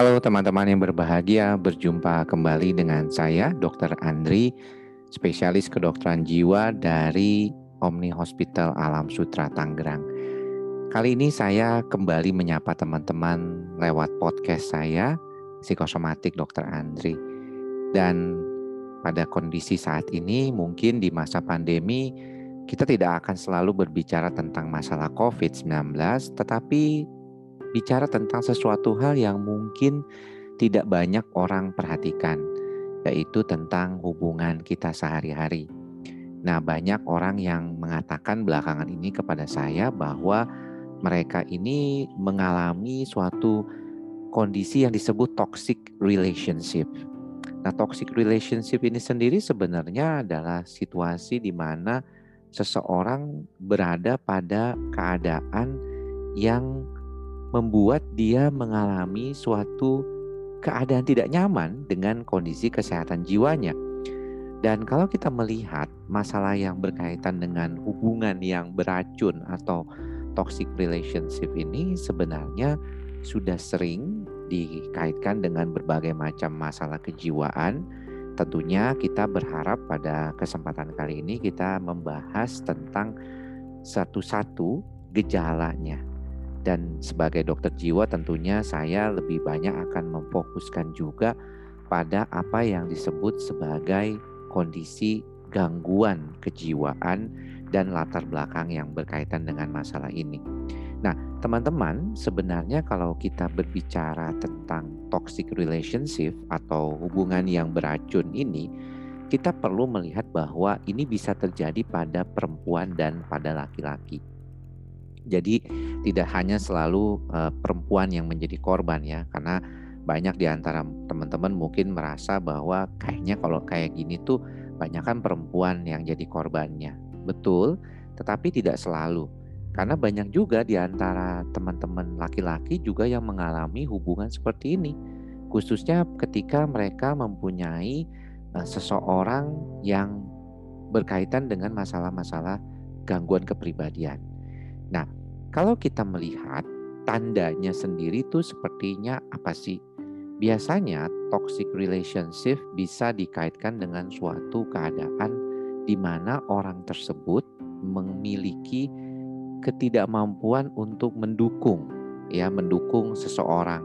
Halo teman-teman yang berbahagia, berjumpa kembali dengan saya Dr. Andri, spesialis kedokteran jiwa dari Omni Hospital Alam Sutra Tangerang. Kali ini saya kembali menyapa teman-teman lewat podcast saya, Psikosomatik Dr. Andri. Dan pada kondisi saat ini mungkin di masa pandemi kita tidak akan selalu berbicara tentang masalah COVID-19, tetapi bicara tentang sesuatu hal yang mungkin tidak banyak orang perhatikan, yaitu tentang hubungan kita sehari-hari. Nah, banyak orang yang mengatakan belakangan ini kepada saya bahwa mereka ini mengalami suatu kondisi yang disebut toxic relationship. Nah, toxic relationship ini sendiri sebenarnya adalah situasi di mana seseorang berada pada keadaan yang membuat dia mengalami suatu keadaan tidak nyaman dengan kondisi kesehatan jiwanya. Dan kalau kita melihat masalah yang berkaitan dengan hubungan yang beracun atau toxic relationship ini sebenarnya sudah sering dikaitkan dengan berbagai macam masalah kejiwaan. Tentunya kita berharap pada kesempatan kali ini kita membahas tentang satu-satu gejalanya dan sebagai dokter jiwa tentunya saya lebih banyak akan memfokuskan juga pada apa yang disebut sebagai kondisi gangguan kejiwaan dan latar belakang yang berkaitan dengan masalah ini. Nah, teman-teman, sebenarnya kalau kita berbicara tentang toxic relationship atau hubungan yang beracun ini, kita perlu melihat bahwa ini bisa terjadi pada perempuan dan pada laki-laki. Jadi tidak hanya selalu uh, perempuan yang menjadi korban ya, karena banyak di antara teman-teman mungkin merasa bahwa kayaknya kalau kayak gini tuh banyak kan perempuan yang jadi korbannya. Betul, tetapi tidak selalu. Karena banyak juga di antara teman-teman laki-laki juga yang mengalami hubungan seperti ini. Khususnya ketika mereka mempunyai uh, seseorang yang berkaitan dengan masalah-masalah gangguan kepribadian. Nah, kalau kita melihat tandanya sendiri itu sepertinya apa sih? Biasanya toxic relationship bisa dikaitkan dengan suatu keadaan di mana orang tersebut memiliki ketidakmampuan untuk mendukung ya mendukung seseorang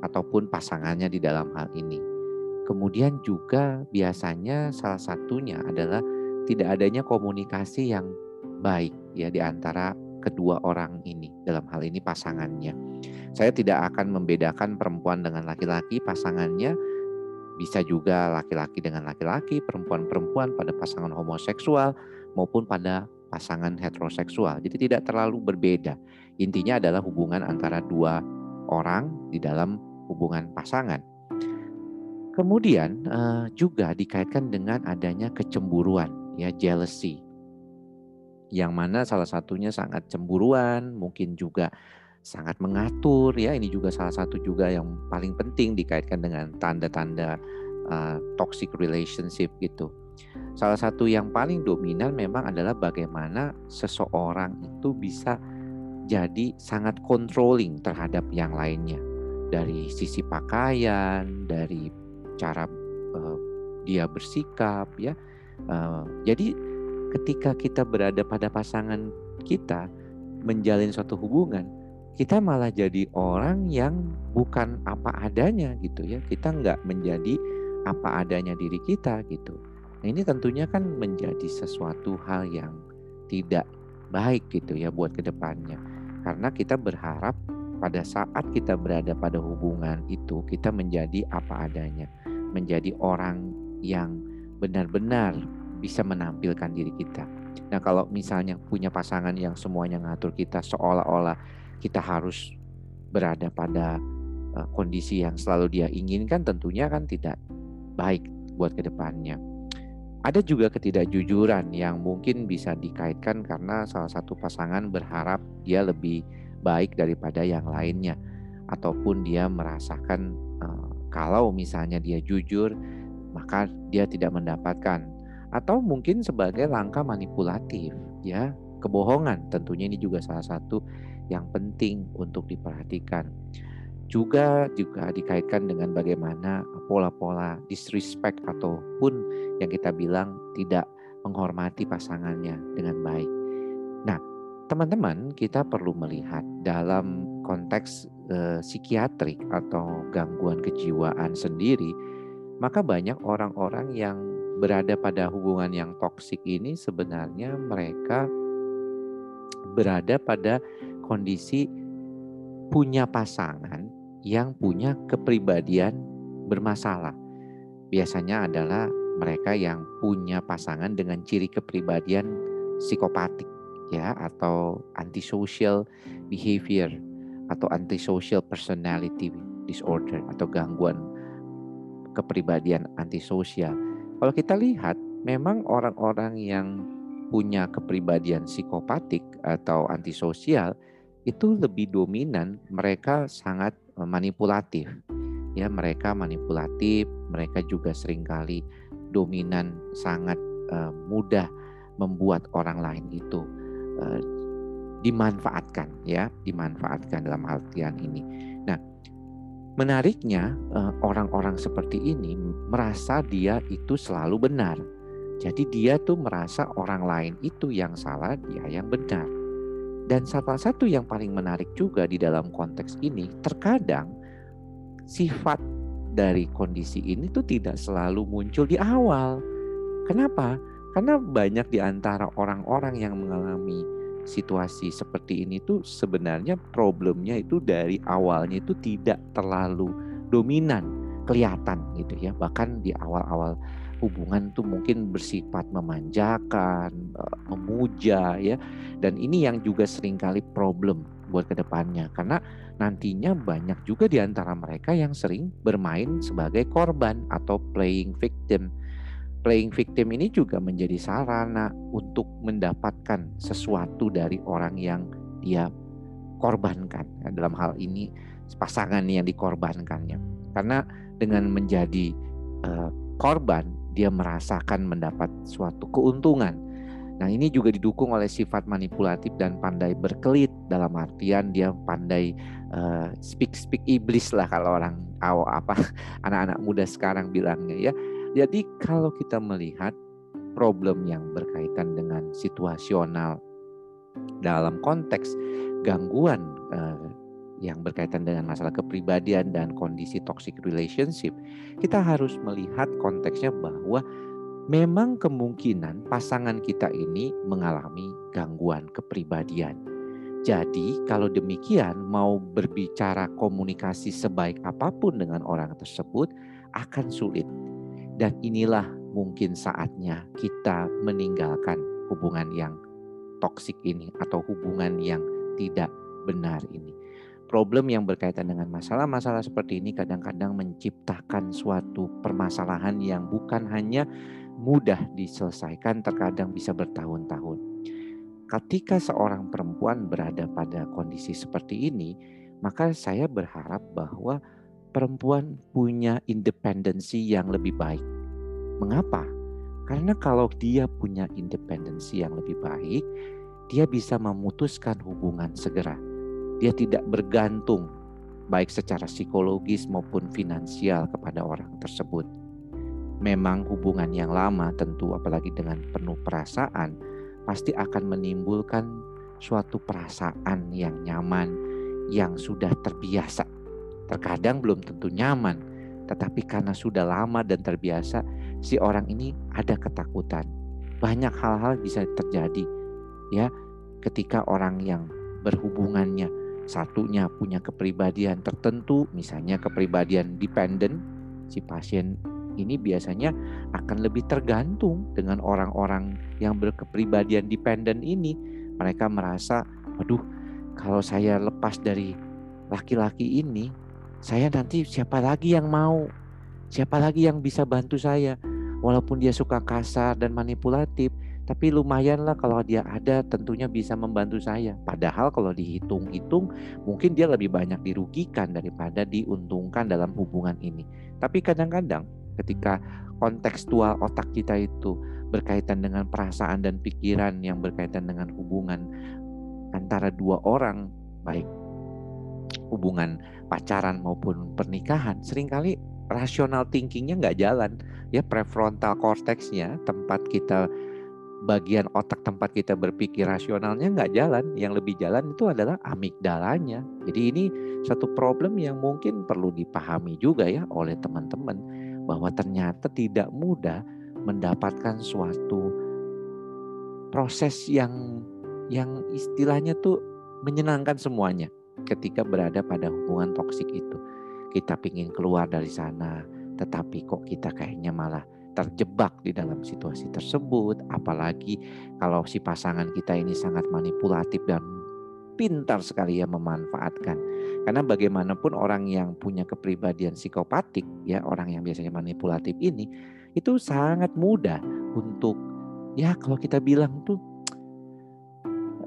ataupun pasangannya di dalam hal ini. Kemudian juga biasanya salah satunya adalah tidak adanya komunikasi yang baik ya di antara kedua orang ini, dalam hal ini pasangannya. Saya tidak akan membedakan perempuan dengan laki-laki, pasangannya bisa juga laki-laki dengan laki-laki, perempuan-perempuan pada pasangan homoseksual maupun pada pasangan heteroseksual. Jadi tidak terlalu berbeda. Intinya adalah hubungan antara dua orang di dalam hubungan pasangan. Kemudian eh, juga dikaitkan dengan adanya kecemburuan, ya jealousy yang mana salah satunya sangat cemburuan, mungkin juga sangat mengatur ya. Ini juga salah satu juga yang paling penting dikaitkan dengan tanda-tanda uh, toxic relationship gitu. Salah satu yang paling dominan memang adalah bagaimana seseorang itu bisa jadi sangat controlling terhadap yang lainnya. Dari sisi pakaian, dari cara uh, dia bersikap ya. Uh, jadi ketika kita berada pada pasangan kita menjalin suatu hubungan, kita malah jadi orang yang bukan apa adanya gitu ya. Kita nggak menjadi apa adanya diri kita gitu. Nah ini tentunya kan menjadi sesuatu hal yang tidak baik gitu ya buat ke depannya. Karena kita berharap pada saat kita berada pada hubungan itu kita menjadi apa adanya. Menjadi orang yang benar-benar bisa menampilkan diri kita. Nah, kalau misalnya punya pasangan yang semuanya ngatur kita seolah-olah kita harus berada pada uh, kondisi yang selalu dia inginkan tentunya kan tidak baik buat ke depannya. Ada juga ketidakjujuran yang mungkin bisa dikaitkan karena salah satu pasangan berharap dia lebih baik daripada yang lainnya ataupun dia merasakan uh, kalau misalnya dia jujur maka dia tidak mendapatkan atau mungkin sebagai langkah manipulatif ya kebohongan tentunya ini juga salah satu yang penting untuk diperhatikan juga juga dikaitkan dengan bagaimana pola-pola disrespect ataupun yang kita bilang tidak menghormati pasangannya dengan baik. Nah, teman-teman, kita perlu melihat dalam konteks eh, psikiatrik atau gangguan kejiwaan sendiri, maka banyak orang-orang yang berada pada hubungan yang toksik ini sebenarnya mereka berada pada kondisi punya pasangan yang punya kepribadian bermasalah. Biasanya adalah mereka yang punya pasangan dengan ciri kepribadian psikopatik ya atau antisocial behavior atau antisocial personality disorder atau gangguan kepribadian antisosial. Kalau kita lihat memang orang-orang yang punya kepribadian psikopatik atau antisosial itu lebih dominan mereka sangat Eh, manipulatif. Ya, mereka manipulatif, mereka juga sering kali dominan sangat uh, mudah membuat orang lain itu uh, dimanfaatkan ya, dimanfaatkan dalam artian ini. Nah, menariknya orang-orang uh, seperti ini merasa dia itu selalu benar. Jadi dia tuh merasa orang lain itu yang salah, dia yang benar. Dan salah satu yang paling menarik juga di dalam konteks ini, terkadang sifat dari kondisi ini tuh tidak selalu muncul di awal. Kenapa? Karena banyak di antara orang-orang yang mengalami situasi seperti ini tuh sebenarnya problemnya itu dari awalnya itu tidak terlalu dominan kelihatan gitu ya bahkan di awal-awal hubungan tuh mungkin bersifat memanjakan, eh, memuja ya. Dan ini yang juga sering kali problem buat ke depannya karena nantinya banyak juga di antara mereka yang sering bermain sebagai korban atau playing victim. Playing victim ini juga menjadi sarana untuk mendapatkan sesuatu dari orang yang dia korbankan. Ya, dalam hal ini pasangan yang dikorbankannya. Karena dengan menjadi uh, korban dia merasakan mendapat suatu keuntungan. Nah, ini juga didukung oleh sifat manipulatif dan pandai berkelit dalam artian dia pandai uh, speak speak iblis lah kalau orang awal apa anak-anak muda sekarang bilangnya ya. Jadi kalau kita melihat problem yang berkaitan dengan situasional dalam konteks gangguan uh, yang berkaitan dengan masalah kepribadian dan kondisi toxic relationship, kita harus melihat konteksnya bahwa memang kemungkinan pasangan kita ini mengalami gangguan kepribadian. Jadi, kalau demikian, mau berbicara komunikasi sebaik apa pun dengan orang tersebut akan sulit, dan inilah mungkin saatnya kita meninggalkan hubungan yang toksik ini atau hubungan yang tidak benar ini problem yang berkaitan dengan masalah-masalah seperti ini kadang-kadang menciptakan suatu permasalahan yang bukan hanya mudah diselesaikan, terkadang bisa bertahun-tahun. Ketika seorang perempuan berada pada kondisi seperti ini, maka saya berharap bahwa perempuan punya independensi yang lebih baik. Mengapa? Karena kalau dia punya independensi yang lebih baik, dia bisa memutuskan hubungan segera dia tidak bergantung baik secara psikologis maupun finansial kepada orang tersebut. Memang hubungan yang lama tentu apalagi dengan penuh perasaan pasti akan menimbulkan suatu perasaan yang nyaman yang sudah terbiasa. Terkadang belum tentu nyaman, tetapi karena sudah lama dan terbiasa, si orang ini ada ketakutan. Banyak hal-hal bisa terjadi ya ketika orang yang berhubungannya satunya punya kepribadian tertentu, misalnya kepribadian dependent, si pasien ini biasanya akan lebih tergantung dengan orang-orang yang berkepribadian dependent ini. Mereka merasa, waduh, kalau saya lepas dari laki-laki ini, saya nanti siapa lagi yang mau? Siapa lagi yang bisa bantu saya? Walaupun dia suka kasar dan manipulatif, tapi lumayanlah kalau dia ada tentunya bisa membantu saya. Padahal kalau dihitung-hitung mungkin dia lebih banyak dirugikan daripada diuntungkan dalam hubungan ini. Tapi kadang-kadang ketika kontekstual otak kita itu berkaitan dengan perasaan dan pikiran yang berkaitan dengan hubungan antara dua orang baik hubungan pacaran maupun pernikahan sering kali rasional thinkingnya nggak jalan ya prefrontal cortexnya tempat kita bagian otak tempat kita berpikir rasionalnya nggak jalan. Yang lebih jalan itu adalah amigdalanya. Jadi ini satu problem yang mungkin perlu dipahami juga ya oleh teman-teman bahwa ternyata tidak mudah mendapatkan suatu proses yang yang istilahnya tuh menyenangkan semuanya ketika berada pada hubungan toksik itu. Kita pingin keluar dari sana, tetapi kok kita kayaknya malah terjebak di dalam situasi tersebut, apalagi kalau si pasangan kita ini sangat manipulatif dan pintar sekali ya memanfaatkan. Karena bagaimanapun orang yang punya kepribadian psikopatik, ya orang yang biasanya manipulatif ini, itu sangat mudah untuk ya kalau kita bilang tuh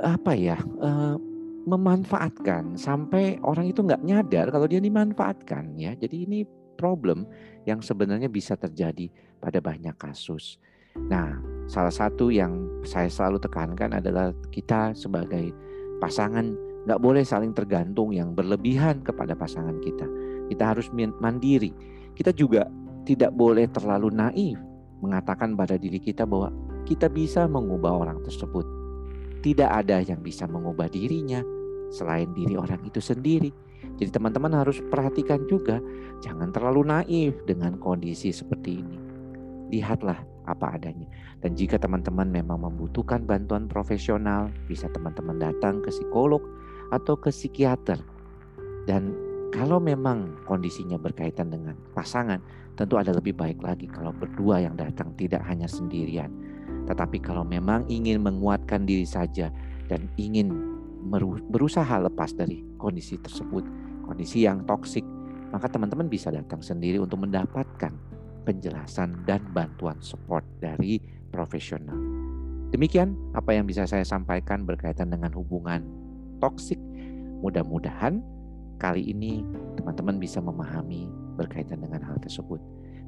apa ya uh, memanfaatkan sampai orang itu nggak nyadar kalau dia dimanfaatkan ya. Jadi ini problem yang sebenarnya bisa terjadi pada banyak kasus. Nah, salah satu yang saya selalu tekankan adalah kita sebagai pasangan nggak boleh saling tergantung yang berlebihan kepada pasangan kita. Kita harus mandiri. Kita juga tidak boleh terlalu naif mengatakan pada diri kita bahwa kita bisa mengubah orang tersebut. Tidak ada yang bisa mengubah dirinya selain diri orang itu sendiri. Jadi teman-teman harus perhatikan juga, jangan terlalu naif dengan kondisi seperti ini. Lihatlah apa adanya. Dan jika teman-teman memang membutuhkan bantuan profesional, bisa teman-teman datang ke psikolog atau ke psikiater. Dan kalau memang kondisinya berkaitan dengan pasangan, tentu ada lebih baik lagi kalau berdua yang datang tidak hanya sendirian. Tetapi kalau memang ingin menguatkan diri saja dan ingin berusaha lepas dari kondisi tersebut, kondisi yang toksik, maka teman-teman bisa datang sendiri untuk mendapatkan penjelasan dan bantuan support dari profesional. Demikian apa yang bisa saya sampaikan berkaitan dengan hubungan toksik. Mudah-mudahan kali ini teman-teman bisa memahami berkaitan dengan hal tersebut.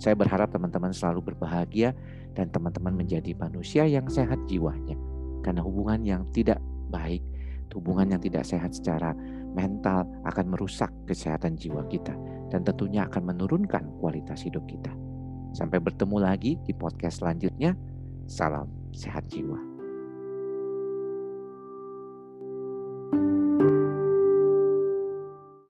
Saya berharap teman-teman selalu berbahagia dan teman-teman menjadi manusia yang sehat jiwanya. Karena hubungan yang tidak baik, hubungan yang tidak sehat secara mental akan merusak kesehatan jiwa kita dan tentunya akan menurunkan kualitas hidup kita. Sampai bertemu lagi di podcast selanjutnya. Salam sehat jiwa.